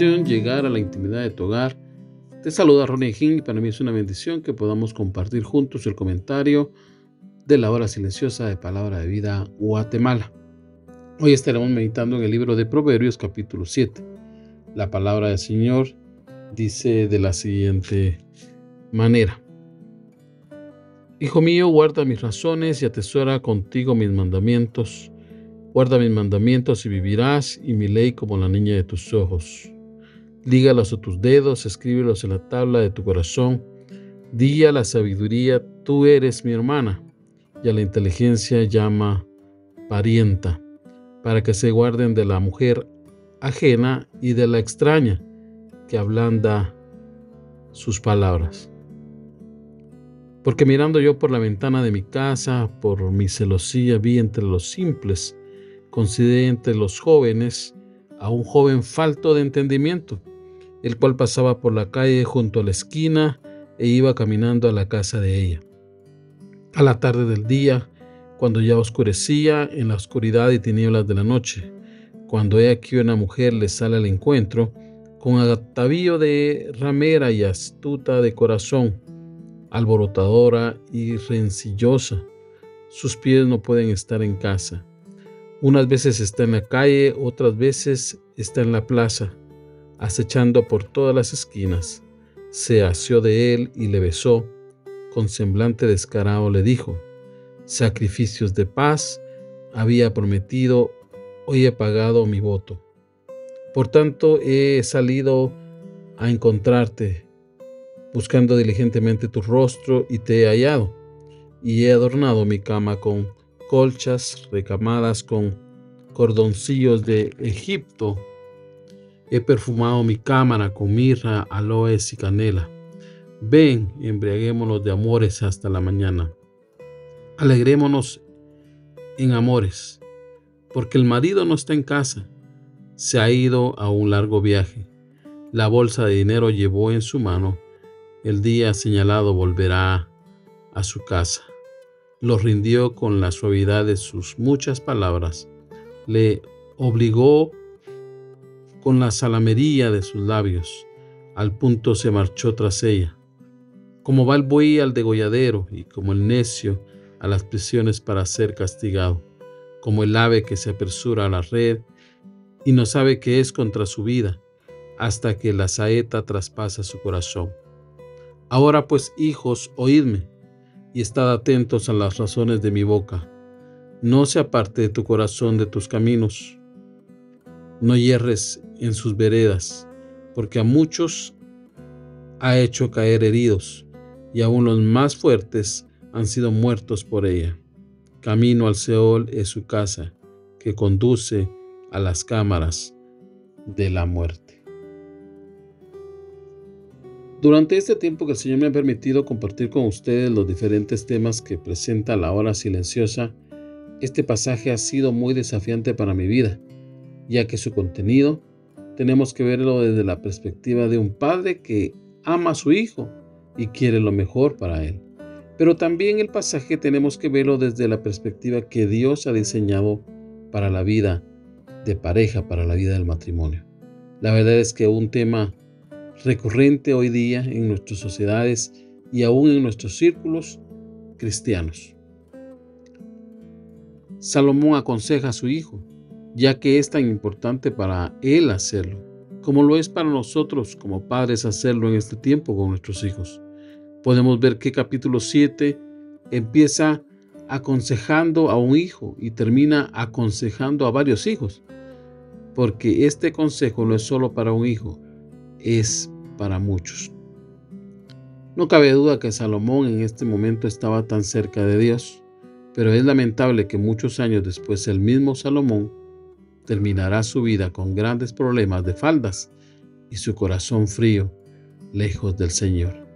Llegar a la intimidad de tu hogar. Te saluda Ronnie King y para mí es una bendición que podamos compartir juntos el comentario de la hora silenciosa de Palabra de Vida Guatemala. Hoy estaremos meditando en el libro de Proverbios capítulo 7. La palabra del Señor dice de la siguiente manera. Hijo mío, guarda mis razones y atesora contigo mis mandamientos Guarda mis mandamientos y vivirás, y mi ley como la niña de tus ojos. Lígalos a tus dedos, escríbelos en la tabla de tu corazón. Di a la sabiduría, tú eres mi hermana, y a la inteligencia llama parienta, para que se guarden de la mujer ajena y de la extraña, que ablanda sus palabras. Porque mirando yo por la ventana de mi casa, por mi celosía vi entre los simples, consideré entre los jóvenes a un joven falto de entendimiento, el cual pasaba por la calle junto a la esquina e iba caminando a la casa de ella. A la tarde del día, cuando ya oscurecía en la oscuridad y tinieblas de la noche, cuando he aquí una mujer le sale al encuentro, con atavío de ramera y astuta de corazón, alborotadora y rencillosa, sus pies no pueden estar en casa. Unas veces está en la calle, otras veces está en la plaza, acechando por todas las esquinas. Se asió de él y le besó. Con semblante descarado le dijo, sacrificios de paz había prometido, hoy he pagado mi voto. Por tanto he salido a encontrarte, buscando diligentemente tu rostro y te he hallado, y he adornado mi cama con colchas recamadas con cordoncillos de Egipto. He perfumado mi cámara con mirra, aloes y canela. Ven, embriaguémonos de amores hasta la mañana. Alegrémonos en amores, porque el marido no está en casa, se ha ido a un largo viaje. La bolsa de dinero llevó en su mano. El día señalado volverá a su casa lo rindió con la suavidad de sus muchas palabras, le obligó con la salamería de sus labios, al punto se marchó tras ella. Como va el buey al degolladero y como el necio a las prisiones para ser castigado, como el ave que se apresura a la red y no sabe qué es contra su vida, hasta que la saeta traspasa su corazón. Ahora pues, hijos, oídme y estad atentos a las razones de mi boca. No se aparte de tu corazón de tus caminos. No hierres en sus veredas, porque a muchos ha hecho caer heridos, y aún los más fuertes han sido muertos por ella. Camino al Seol es su casa, que conduce a las cámaras de la muerte. Durante este tiempo que el Señor me ha permitido compartir con ustedes los diferentes temas que presenta la hora silenciosa, este pasaje ha sido muy desafiante para mi vida, ya que su contenido tenemos que verlo desde la perspectiva de un padre que ama a su hijo y quiere lo mejor para él. Pero también el pasaje tenemos que verlo desde la perspectiva que Dios ha diseñado para la vida de pareja, para la vida del matrimonio. La verdad es que un tema recurrente hoy día en nuestras sociedades y aún en nuestros círculos cristianos. Salomón aconseja a su hijo, ya que es tan importante para él hacerlo, como lo es para nosotros como padres hacerlo en este tiempo con nuestros hijos. Podemos ver que capítulo 7 empieza aconsejando a un hijo y termina aconsejando a varios hijos, porque este consejo no es solo para un hijo, es para muchos. No cabe duda que Salomón en este momento estaba tan cerca de Dios, pero es lamentable que muchos años después el mismo Salomón terminará su vida con grandes problemas de faldas y su corazón frío, lejos del Señor.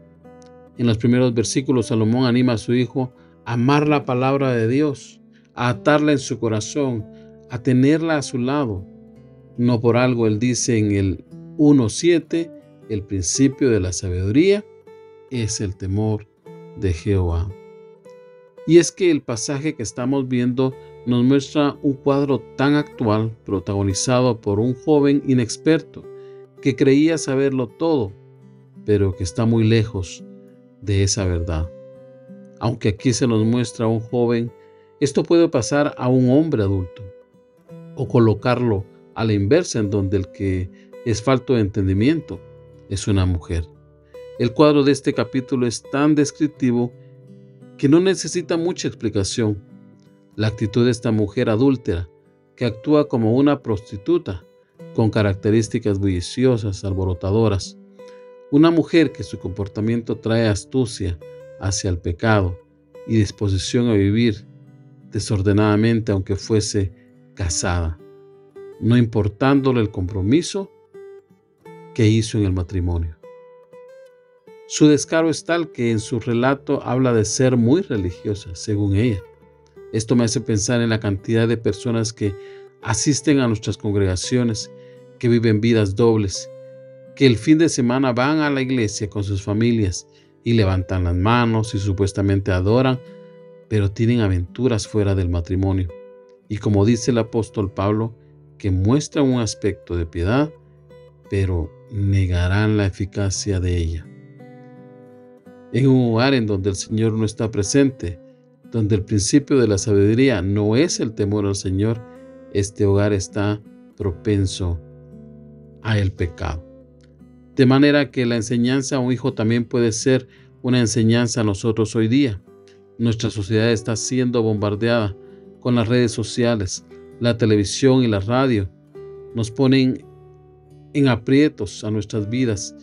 En los primeros versículos, Salomón anima a su hijo a amar la palabra de Dios, a atarla en su corazón, a tenerla a su lado. No por algo él dice en el 1.7, el principio de la sabiduría es el temor de Jehová. Y es que el pasaje que estamos viendo nos muestra un cuadro tan actual protagonizado por un joven inexperto que creía saberlo todo, pero que está muy lejos de esa verdad. Aunque aquí se nos muestra un joven, esto puede pasar a un hombre adulto o colocarlo a la inversa en donde el que es falto de entendimiento es una mujer. El cuadro de este capítulo es tan descriptivo que no necesita mucha explicación. La actitud de esta mujer adúltera, que actúa como una prostituta, con características bulliciosas, alborotadoras, una mujer que su comportamiento trae astucia hacia el pecado y disposición a vivir desordenadamente aunque fuese casada, no importándole el compromiso que hizo en el matrimonio. Su descaro es tal que en su relato habla de ser muy religiosa, según ella. Esto me hace pensar en la cantidad de personas que asisten a nuestras congregaciones, que viven vidas dobles que el fin de semana van a la iglesia con sus familias y levantan las manos y supuestamente adoran, pero tienen aventuras fuera del matrimonio. Y como dice el apóstol Pablo, que muestran un aspecto de piedad, pero negarán la eficacia de ella. En un hogar en donde el Señor no está presente, donde el principio de la sabiduría no es el temor al Señor, este hogar está propenso a el pecado. De manera que la enseñanza a un hijo también puede ser una enseñanza a nosotros hoy día. Nuestra sociedad está siendo bombardeada con las redes sociales, la televisión y la radio. Nos ponen en aprietos a nuestras vidas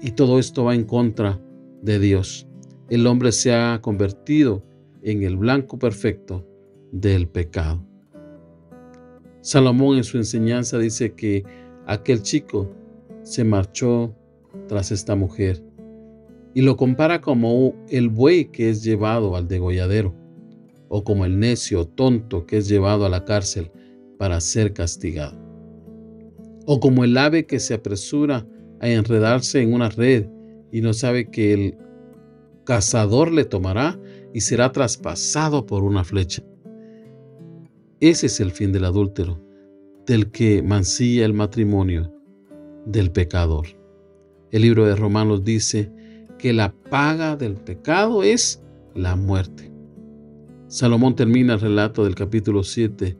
y todo esto va en contra de Dios. El hombre se ha convertido en el blanco perfecto del pecado. Salomón en su enseñanza dice que aquel chico se marchó tras esta mujer y lo compara como el buey que es llevado al degolladero o como el necio tonto que es llevado a la cárcel para ser castigado o como el ave que se apresura a enredarse en una red y no sabe que el cazador le tomará y será traspasado por una flecha. Ese es el fin del adúltero, del que mancilla el matrimonio del pecador. El libro de Romanos dice que la paga del pecado es la muerte. Salomón termina el relato del capítulo 7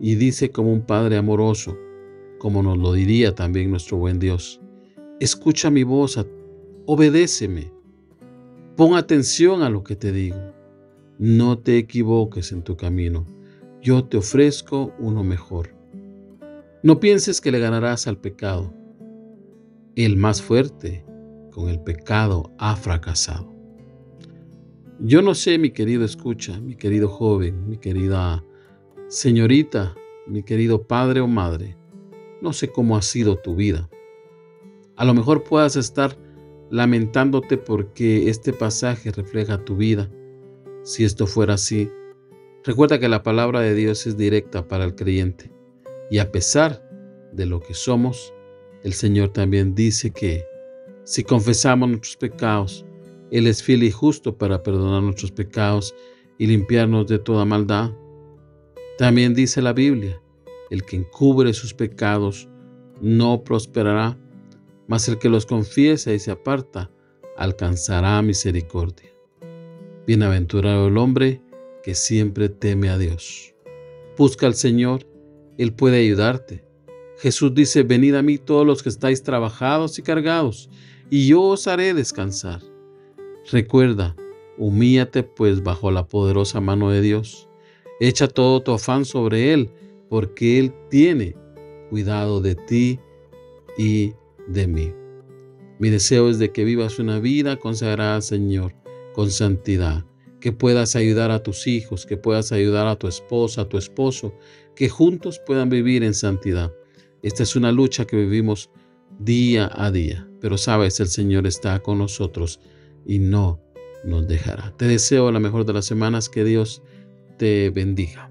y dice como un padre amoroso, como nos lo diría también nuestro buen Dios, escucha mi voz, obedéceme, pon atención a lo que te digo, no te equivoques en tu camino, yo te ofrezco uno mejor. No pienses que le ganarás al pecado, el más fuerte con el pecado ha fracasado. Yo no sé, mi querido escucha, mi querido joven, mi querida señorita, mi querido padre o madre, no sé cómo ha sido tu vida. A lo mejor puedas estar lamentándote porque este pasaje refleja tu vida. Si esto fuera así, recuerda que la palabra de Dios es directa para el creyente y a pesar de lo que somos, el Señor también dice que si confesamos nuestros pecados, Él es fiel y justo para perdonar nuestros pecados y limpiarnos de toda maldad. También dice la Biblia, el que encubre sus pecados no prosperará, mas el que los confiesa y se aparta alcanzará misericordia. Bienaventurado el hombre que siempre teme a Dios. Busca al Señor, Él puede ayudarte. Jesús dice, venid a mí todos los que estáis trabajados y cargados, y yo os haré descansar. Recuerda, humíate pues bajo la poderosa mano de Dios. Echa todo tu afán sobre Él, porque Él tiene cuidado de ti y de mí. Mi deseo es de que vivas una vida consagrada al Señor, con santidad, que puedas ayudar a tus hijos, que puedas ayudar a tu esposa, a tu esposo, que juntos puedan vivir en santidad. Esta es una lucha que vivimos día a día, pero sabes, el Señor está con nosotros y no nos dejará. Te deseo la mejor de las semanas, que Dios te bendiga.